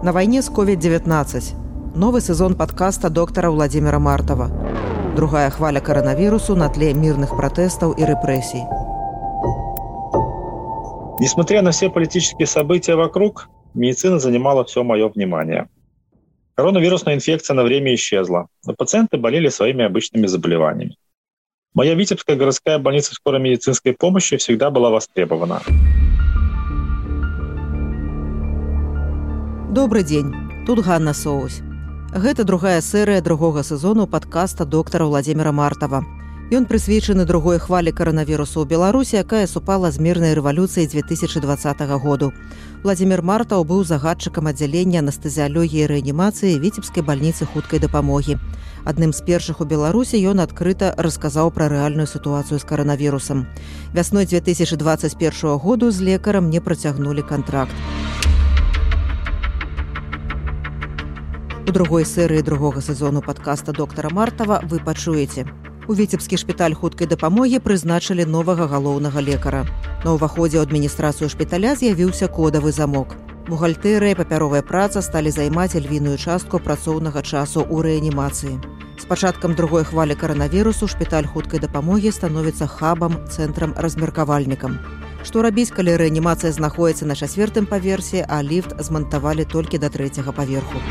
На войне с COVID-19. Новый сезон подкаста доктора Владимира Мартова. Другая хваля коронавирусу на тле мирных протестов и репрессий. Несмотря на все политические события вокруг, медицина занимала все мое внимание. Коронавирусная инфекция на время исчезла, но пациенты болели своими обычными заболеваниями. Моя Витебская городская больница скорой медицинской помощи всегда была востребована. Добрый день. Тут Ганна Соусь. Гэта другая серыя другога сезону падкаста доктара Владимира Мартава. Ён прысвечаны другой хвалі каранавірусу ў Беларусі, якая супала з мірнай рэвалюцыі 2020 году. Владимир Мартаў быў загадчыкам аддзялення анестэзіялогіі рэанімацыі віцебскай бальніцы хуткай дапамогі. Адным з першых у Беларусі ён адкрыта расказаў пра рэальную сітуацыю з каранавірусам. Вясной 2021 году з лекарам не працягнулі кантракт. У другой серыі другога сезону падкаста доктара Мартава вы пачуеце. У віцебскі шпіталь хуткай дапамогі прызначылі новага галоўнага лекара. На ўваходзе ў адміністрацыю шпіталя з'явіўся кодавы замок. Бухгалтэрыя папяровая праца сталі займаць львіную частку працоўнага часу ў рэанімацыі. З пачаткам другой хвалі каранавірусу шпіталь хуткай дапамогі становіцца хабам цэнтрам размеркавальнікам. Што рабіць, калі рэанімацыя знаходіцца на чацвертым паверсе, а ліфт змантавалі толькі да трэцяга паверху.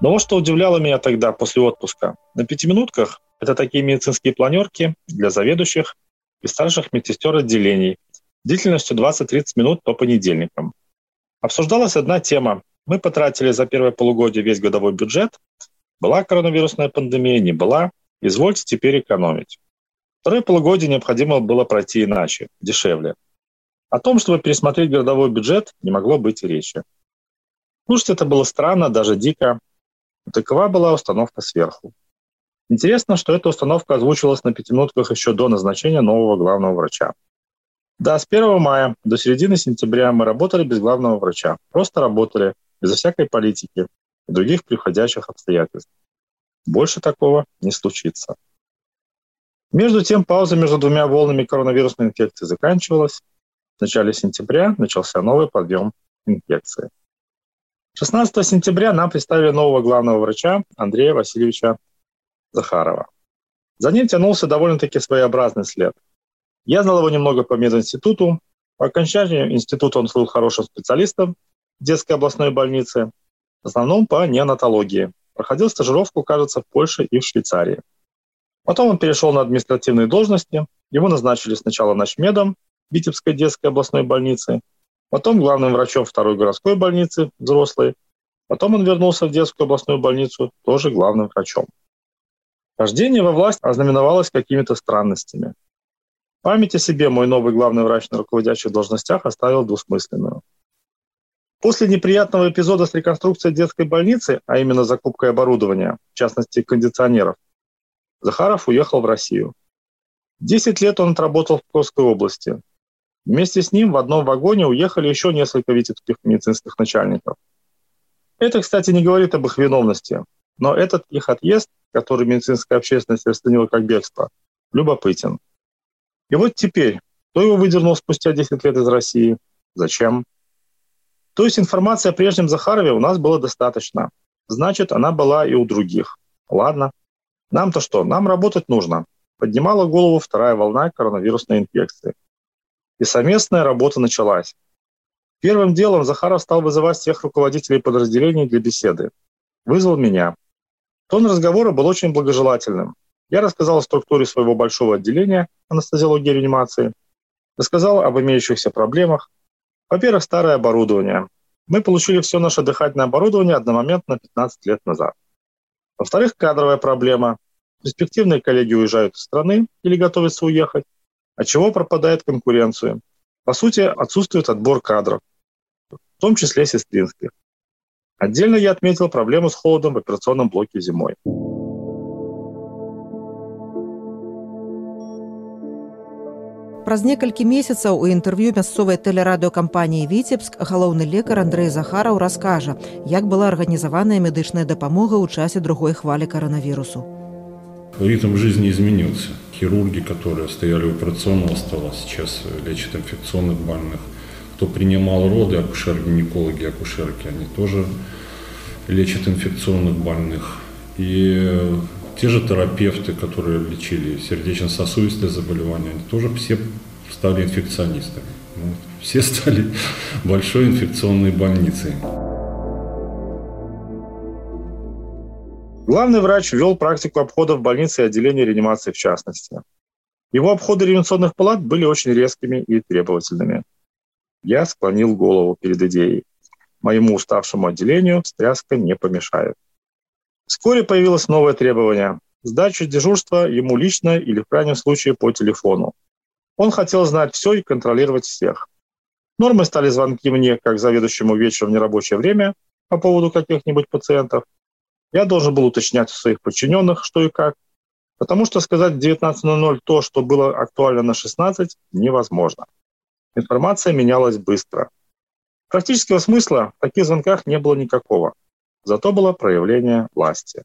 Но вот что удивляло меня тогда после отпуска. На пятиминутках это такие медицинские планерки для заведующих и старших медсестер отделений длительностью 20-30 минут по понедельникам. Обсуждалась одна тема. Мы потратили за первое полугодие весь годовой бюджет. Была коронавирусная пандемия, не была. Извольте теперь экономить. Второе полугодие необходимо было пройти иначе, дешевле. О том, чтобы пересмотреть годовой бюджет, не могло быть и речи. Слушать это было странно, даже дико, Такова была установка сверху. Интересно, что эта установка озвучивалась на пятиминутках еще до назначения нового главного врача. Да, с 1 мая до середины сентября мы работали без главного врача. Просто работали, безо всякой политики и других приходящих обстоятельств. Больше такого не случится. Между тем, пауза между двумя волнами коронавирусной инфекции заканчивалась. В начале сентября начался новый подъем инфекции. 16 сентября нам представили нового главного врача Андрея Васильевича Захарова. За ним тянулся довольно-таки своеобразный след. Я знал его немного по мединституту. По окончании института он был хорошим специалистом в детской областной больнице, в основном по неонатологии. Проходил стажировку, кажется, в Польше и в Швейцарии. Потом он перешел на административные должности. Его назначили сначала начмедом Витебской детской областной больницы, потом главным врачом второй городской больницы, взрослой. Потом он вернулся в детскую областную больницу, тоже главным врачом. Рождение во власть ознаменовалось какими-то странностями. Память о себе мой новый главный врач на руководящих должностях оставил двусмысленную. После неприятного эпизода с реконструкцией детской больницы, а именно закупкой оборудования, в частности кондиционеров, Захаров уехал в Россию. Десять лет он отработал в Псковской области, Вместе с ним в одном вагоне уехали еще несколько витебских медицинских начальников. Это, кстати, не говорит об их виновности, но этот их отъезд, который медицинская общественность расценила как бегство, любопытен. И вот теперь, кто его выдернул спустя 10 лет из России? Зачем? То есть информации о прежнем Захарове у нас было достаточно. Значит, она была и у других. Ладно. Нам-то что? Нам работать нужно. Поднимала голову вторая волна коронавирусной инфекции и совместная работа началась. Первым делом Захаров стал вызывать всех руководителей подразделений для беседы. Вызвал меня. Тон разговора был очень благожелательным. Я рассказал о структуре своего большого отделения анестезиологии и реанимации, рассказал об имеющихся проблемах. Во-первых, старое оборудование. Мы получили все наше дыхательное оборудование одномоментно 15 лет назад. Во-вторых, кадровая проблема. Перспективные коллеги уезжают из страны или готовятся уехать от чего пропадает конкуренция. По сути, отсутствует отбор кадров, в том числе сестринских. Отдельно я отметил проблему с холодом в операционном блоке зимой. Праз некалькі месяцаў у інтэрв'ю мясцовай тэлерадыёкампаніі віцебск галоўны лекар Андрэй Захараў раскажа, як была арганізаваная медычная дапамога ў часе другой хвалі каранавірусу. Ритм жизни изменился хирурги, которые стояли у операционного стола, сейчас лечат инфекционных больных. Кто принимал роды, акушер-гинекологи, акушерки, они тоже лечат инфекционных больных. И те же терапевты, которые лечили сердечно-сосудистые заболевания, они тоже все стали инфекционистами. Ну, все стали большой инфекционной больницей. Главный врач вел практику обходов больницы и отделения реанимации в частности. Его обходы реанимационных палат были очень резкими и требовательными. Я склонил голову перед идеей. Моему уставшему отделению встряска не помешает. Вскоре появилось новое требование – сдача дежурства ему лично или в крайнем случае по телефону. Он хотел знать все и контролировать всех. Нормой стали звонки мне, как заведующему вечером в нерабочее время, по поводу каких-нибудь пациентов – я должен был уточнять у своих подчиненных, что и как, потому что сказать в 19.00 то, что было актуально на 16, невозможно. Информация менялась быстро. Практического смысла в таких звонках не было никакого. Зато было проявление власти.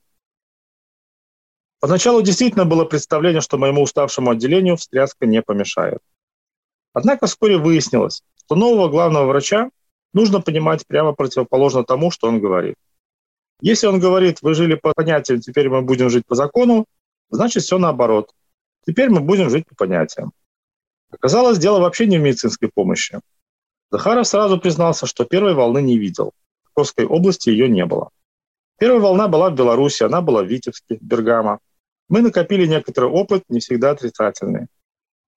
Поначалу действительно было представление, что моему уставшему отделению встряска не помешает. Однако вскоре выяснилось, что нового главного врача нужно понимать прямо противоположно тому, что он говорит – если он говорит, вы жили по понятиям, теперь мы будем жить по закону, значит все наоборот. Теперь мы будем жить по понятиям. Оказалось, дело вообще не в медицинской помощи. Захаров сразу признался, что первой волны не видел. В Курской области ее не было. Первая волна была в Беларуси, она была в Витебске, Бергамо. Мы накопили некоторый опыт, не всегда отрицательный.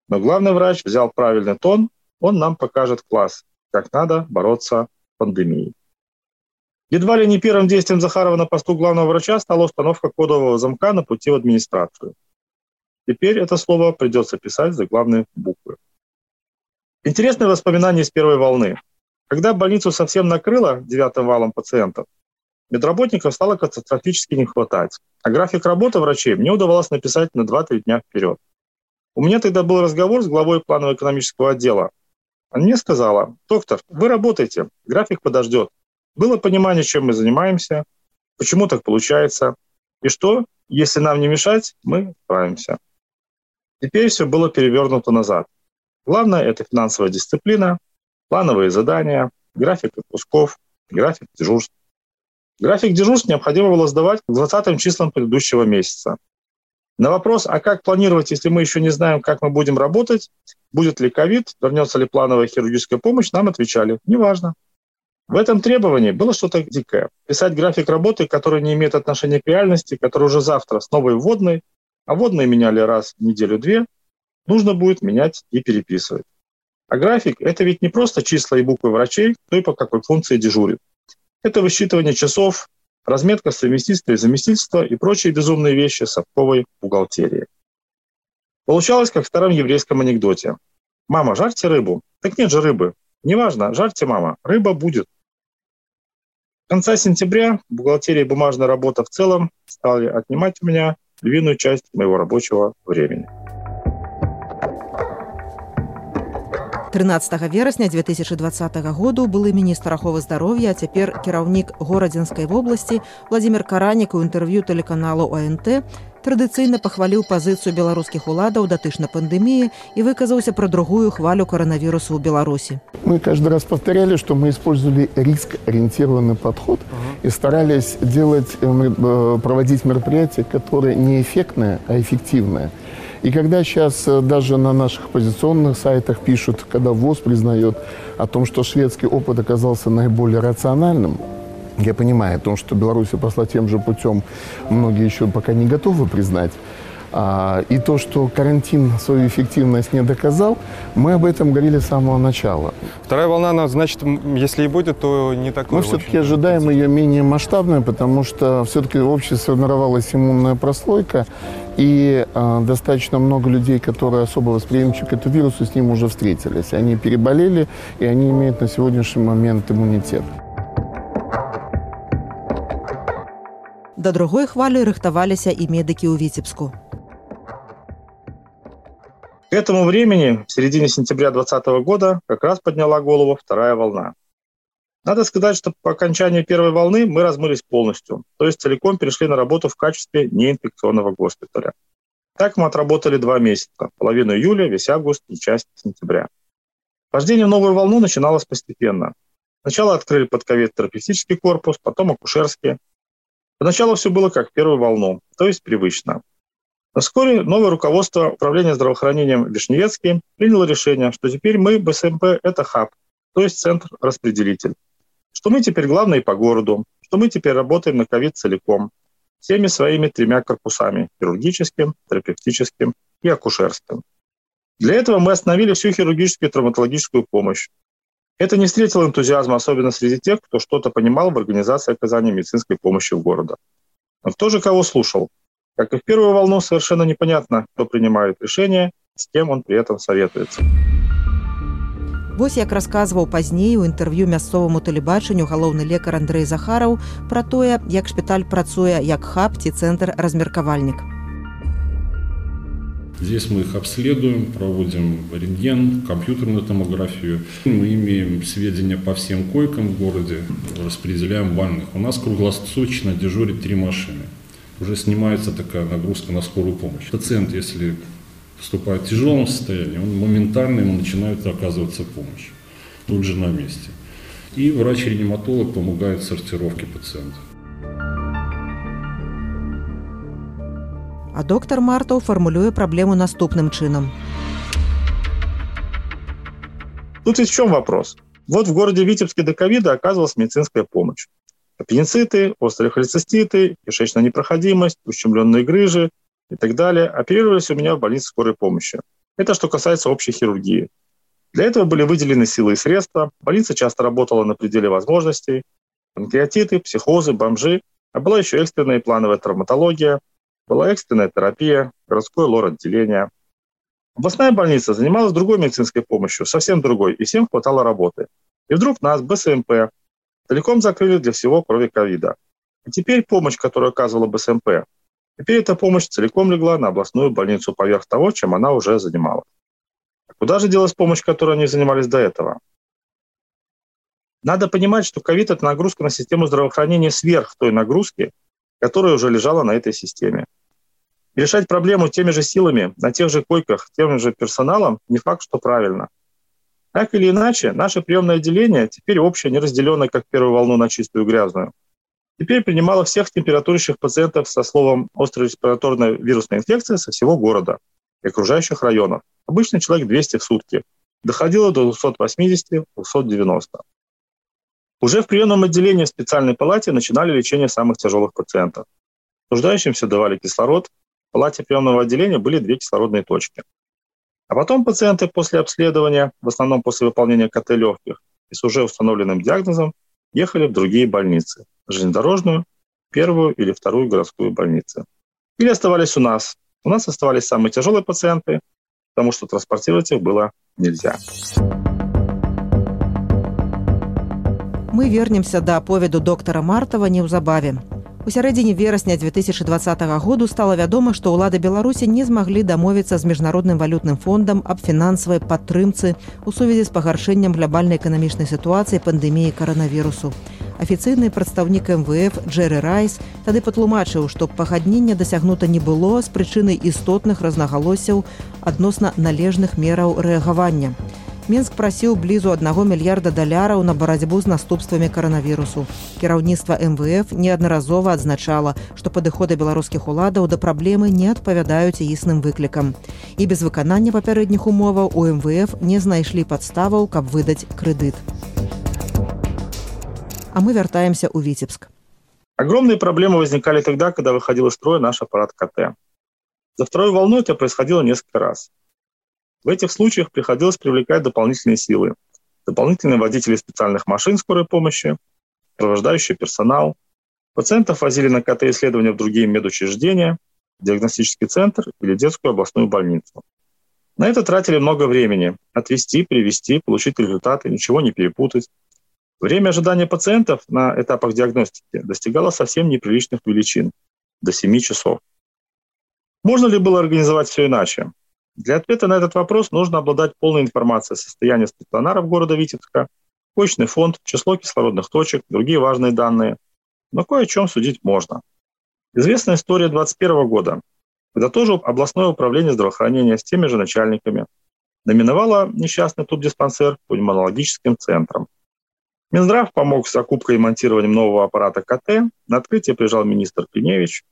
Но главный врач взял правильный тон, он нам покажет класс, как надо бороться с пандемией. Едва ли не первым действием Захарова на посту главного врача стала установка кодового замка на пути в администрацию. Теперь это слово придется писать за главные буквы. Интересное воспоминание из первой волны. Когда больницу совсем накрыло девятым валом пациентов, медработников стало катастрофически не хватать, а график работы врачей мне удавалось написать на 2-3 дня вперед. У меня тогда был разговор с главой планово-экономического отдела. Она мне сказала, доктор, вы работаете, график подождет, было понимание, чем мы занимаемся, почему так получается, и что, если нам не мешать, мы справимся. Теперь все было перевернуто назад. Главное – это финансовая дисциплина, плановые задания, график отпусков, график дежурств. График дежурств необходимо было сдавать к 20 числам предыдущего месяца. На вопрос, а как планировать, если мы еще не знаем, как мы будем работать, будет ли ковид, вернется ли плановая хирургическая помощь, нам отвечали, неважно. В этом требовании было что-то дикое. Писать график работы, который не имеет отношения к реальности, который уже завтра с новой вводной, а вводные меняли раз в неделю-две, нужно будет менять и переписывать. А график – это ведь не просто числа и буквы врачей, кто и по какой функции дежурит. Это высчитывание часов, разметка совместительства и заместительства и прочие безумные вещи совковой бухгалтерии. Получалось, как в старом еврейском анекдоте. «Мама, жарьте рыбу». «Так нет же рыбы». «Неважно, жарьте, мама, рыба будет». Конца сентября бухгалтерия и бумажная работа в целом стали отнимать у меня львиную часть моего рабочего времени. 13 верасня 2020 году былы міністр аховы здароўя цяпер кіраўнік горадзенскай вобласці владимир каранік у інтэрв'ю тэлеканалу онт традыцыйна пахваліў пазіцыю беларускіх уладаў датычна пандэміі і выказаўся пра другую хвалю коронавірусу ў беларусі мы каждый раз повторяли что мы использовали риск ориентированный подход и старались делать э, э, проводить мероприятия которые не эффектные а эффективные и когда сейчас э, даже на наших позиционных сайтах пишут, когда ВОЗ признает о том, что шведский опыт оказался наиболее рациональным, я понимаю о том, что Беларусь пошла тем же путем, многие еще пока не готовы признать. А, и то, что карантин свою эффективность не доказал, мы об этом говорили с самого начала. Вторая волна, она, значит, если и будет, то не такой. Мы все-таки ожидаем ее менее масштабной, потому что все-таки в обществе сформировалась иммунная прослойка, и э, достаточно много людей, которые особо восприимчивы к этому вирусу, с ним уже встретились. Они переболели, и они имеют на сегодняшний момент иммунитет. Да другой хвалі рыхтаваліся і медыкі ў віцебску. К этому времени, в середине сентября 2020 года, как раз подняла голову вторая волна. Надо сказать, что по окончании первой волны мы размылись полностью, то есть целиком перешли на работу в качестве неинфекционного госпиталя. Так мы отработали два месяца, половину июля, весь август и часть сентября. Вхождение в новую волну начиналось постепенно. Сначала открыли подковид-терапевтический корпус, потом акушерский. Поначалу все было как в первую волну, то есть привычно. Вскоре новое руководство Управления здравоохранением Вишневецкий приняло решение, что теперь мы, БСМП, это хаб, то есть центр-распределитель. Что мы теперь главные по городу, что мы теперь работаем на ковид целиком, всеми своими тремя корпусами – хирургическим, терапевтическим и акушерским. Для этого мы остановили всю хирургическую и травматологическую помощь. Это не встретило энтузиазма, особенно среди тех, кто что-то понимал в организации оказания медицинской помощи в города. Но кто же кого слушал? Как и в первую волну, совершенно непонятно, кто принимает решение, с кем он при этом советуется. Вось як расказваў пазней у інтэрв'ю мясцоваму тэлебачанню галоўны лекар Андрэй Захараў пра тое, як шпіталь працуе як хаб ці цэнтр размеркавальнік. Здесь мы их обследуем, проводим рентген, компьютерную томографию. Мы имеем сведения по всем койкам в городе, распределяем больных. У нас круглосуточно дежурит три машины. Уже снимается такая нагрузка на скорую помощь. Пациент, если вступает в тяжелом состоянии, он моментально ему начинает оказываться помощь. Тут же на месте. И врач-реаниматолог помогает в сортировке пациента. А доктор Мартаў фармулюе праблему наступным чынам. Тут ведь в чем вопрос? Вот в городе Витебске до ковида оказывалась медицинская помощь. Аппендициты, острые холециститы, кишечная непроходимость, ущемленные грыжи, и так далее, оперировались у меня в больнице скорой помощи. Это что касается общей хирургии. Для этого были выделены силы и средства. Больница часто работала на пределе возможностей. Панкреатиты, психозы, бомжи. А была еще экстренная и плановая травматология. Была экстренная терапия, городское лор-отделение. Областная больница занималась другой медицинской помощью, совсем другой, и всем хватало работы. И вдруг нас, БСМП, целиком закрыли для всего, кроме ковида. И теперь помощь, которую оказывала БСМП, Теперь эта помощь целиком легла на областную больницу поверх того, чем она уже занималась. А куда же делась помощь, которой они занимались до этого? Надо понимать, что ковид – это нагрузка на систему здравоохранения сверх той нагрузки, которая уже лежала на этой системе. И решать проблему теми же силами, на тех же койках, тем же персоналом не факт, что правильно. Так или иначе, наше приемное отделение теперь общее, не разделенное, как первую волну на чистую и грязную – Теперь принимала всех температурящих пациентов со словом «острая респираторная вирусная инфекция» со всего города и окружающих районов. Обычно человек 200 в сутки. Доходило до 280-290. Уже в приемном отделении в специальной палате начинали лечение самых тяжелых пациентов. Нуждающимся давали кислород. В палате приемного отделения были две кислородные точки. А потом пациенты после обследования, в основном после выполнения КТ легких и с уже установленным диагнозом, ехали в другие больницы – железнодорожную, первую или вторую городскую больницу. Или оставались у нас. У нас оставались самые тяжелые пациенты, потому что транспортировать их было нельзя. Мы вернемся да аповеду доктара Мартава неўзабаве. У сярэдзіне верасня 2020 году стала вядома, што ўлады Беларусі не змаглі дамовіцца з міжнародным валютным фондам аб фінансавай падтрымцы у сувязі з пагаршэннем глобальнай эканамічнай сітуацыі пандэміі каранавірусу. Афіцыйны прадстаўнік МВФ Джерry Райс тады патлумачыў, што пагаднення дасягнута не было з прычыны істотных рознагалосяў адносна належных мераў рэагавання. Мінск прасіў блізу аднаго мільярда даляраў на барацьбу з наступствамі каранавірусу. Кіраўніцтва МВФ неаднаразова адзначала, што падыходы беларускіх уладаў да праблемы не адпавядаюць існым выклікам. І без выканання папярэдніх умоваў у МВФ не знайшлі падставаў, каб выдаць крэдыт. А мы вяртаемся ў Витебск. Огромные проблемы возникали тогда, когда выходил из строя наш аппарат КТ. За второй волной это происходило несколько раз. В этих случаях приходилось привлекать дополнительные силы, дополнительные водители специальных машин скорой помощи, сопровождающий персонал. Пациентов возили на КТ-исследования в другие медучреждения, диагностический центр или детскую областную больницу. На это тратили много времени. Отвести, привести, получить результаты, ничего не перепутать. Время ожидания пациентов на этапах диагностики достигало совсем неприличных величин – до 7 часов. Можно ли было организовать все иначе? Для ответа на этот вопрос нужно обладать полной информацией о состоянии стационаров города Витебска, почный фонд, число кислородных точек, другие важные данные. Но кое о чем судить можно. Известная история 2021 года. когда тоже областное управление здравоохранения с теми же начальниками номиновало несчастный тубдиспансер пульмонологическим центром. Минздрав помог с закупкой и монтированием нового аппарата КТ. На открытие приезжал министр Пеневич.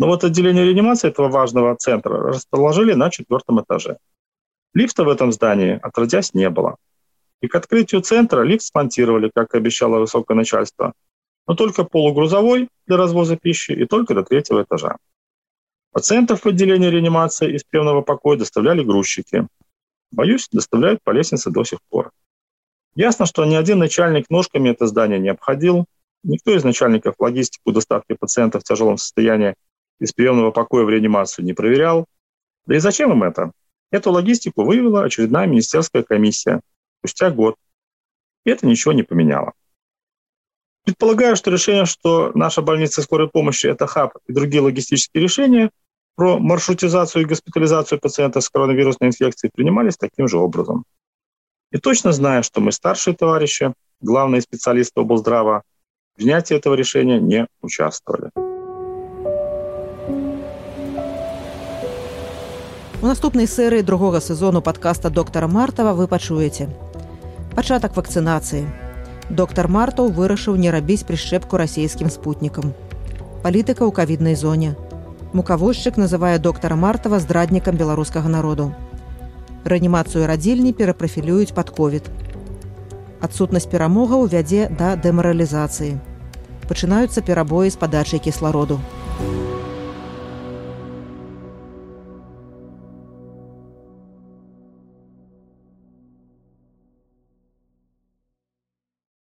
Но вот отделение реанимации этого важного центра расположили на четвертом этаже. Лифта в этом здании отродясь не было. И к открытию центра лифт смонтировали, как и обещало высокое начальство, но только полугрузовой для развоза пищи и только до третьего этажа. Пациентов в отделение реанимации из приемного покоя доставляли грузчики. Боюсь, доставляют по лестнице до сих пор. Ясно, что ни один начальник ножками это здание не обходил. Никто из начальников логистику доставки пациентов в тяжелом состоянии из приемного покоя в реанимацию не проверял. Да и зачем им это? Эту логистику выявила очередная министерская комиссия спустя год. И это ничего не поменяло. Предполагаю, что решение, что наша больница скорой помощи – это хаб и другие логистические решения про маршрутизацию и госпитализацию пациентов с коронавирусной инфекцией принимались таким же образом. И точно зная, что мы старшие товарищи, главные специалисты облздрава, в принятии этого решения не участвовали. У наступнай серыі другога сезону падкаста доктара Мартава вы пачуеце. Пачатак вакцынацыі. Доктар Мартаў вырашыў не рабіць прышчэпку расійскім спутнікам. Палітыка ў кавіднай зоне. Мукавозчык называе доктара Мартава здраднікам беларускага народу. Рэанімацыю радзільні перапрафілююць пад ковід. Адсутнасць перамогаў вядзе да дэмаралізацыі. Пачынаюцца перабоі з падачай кіслароду.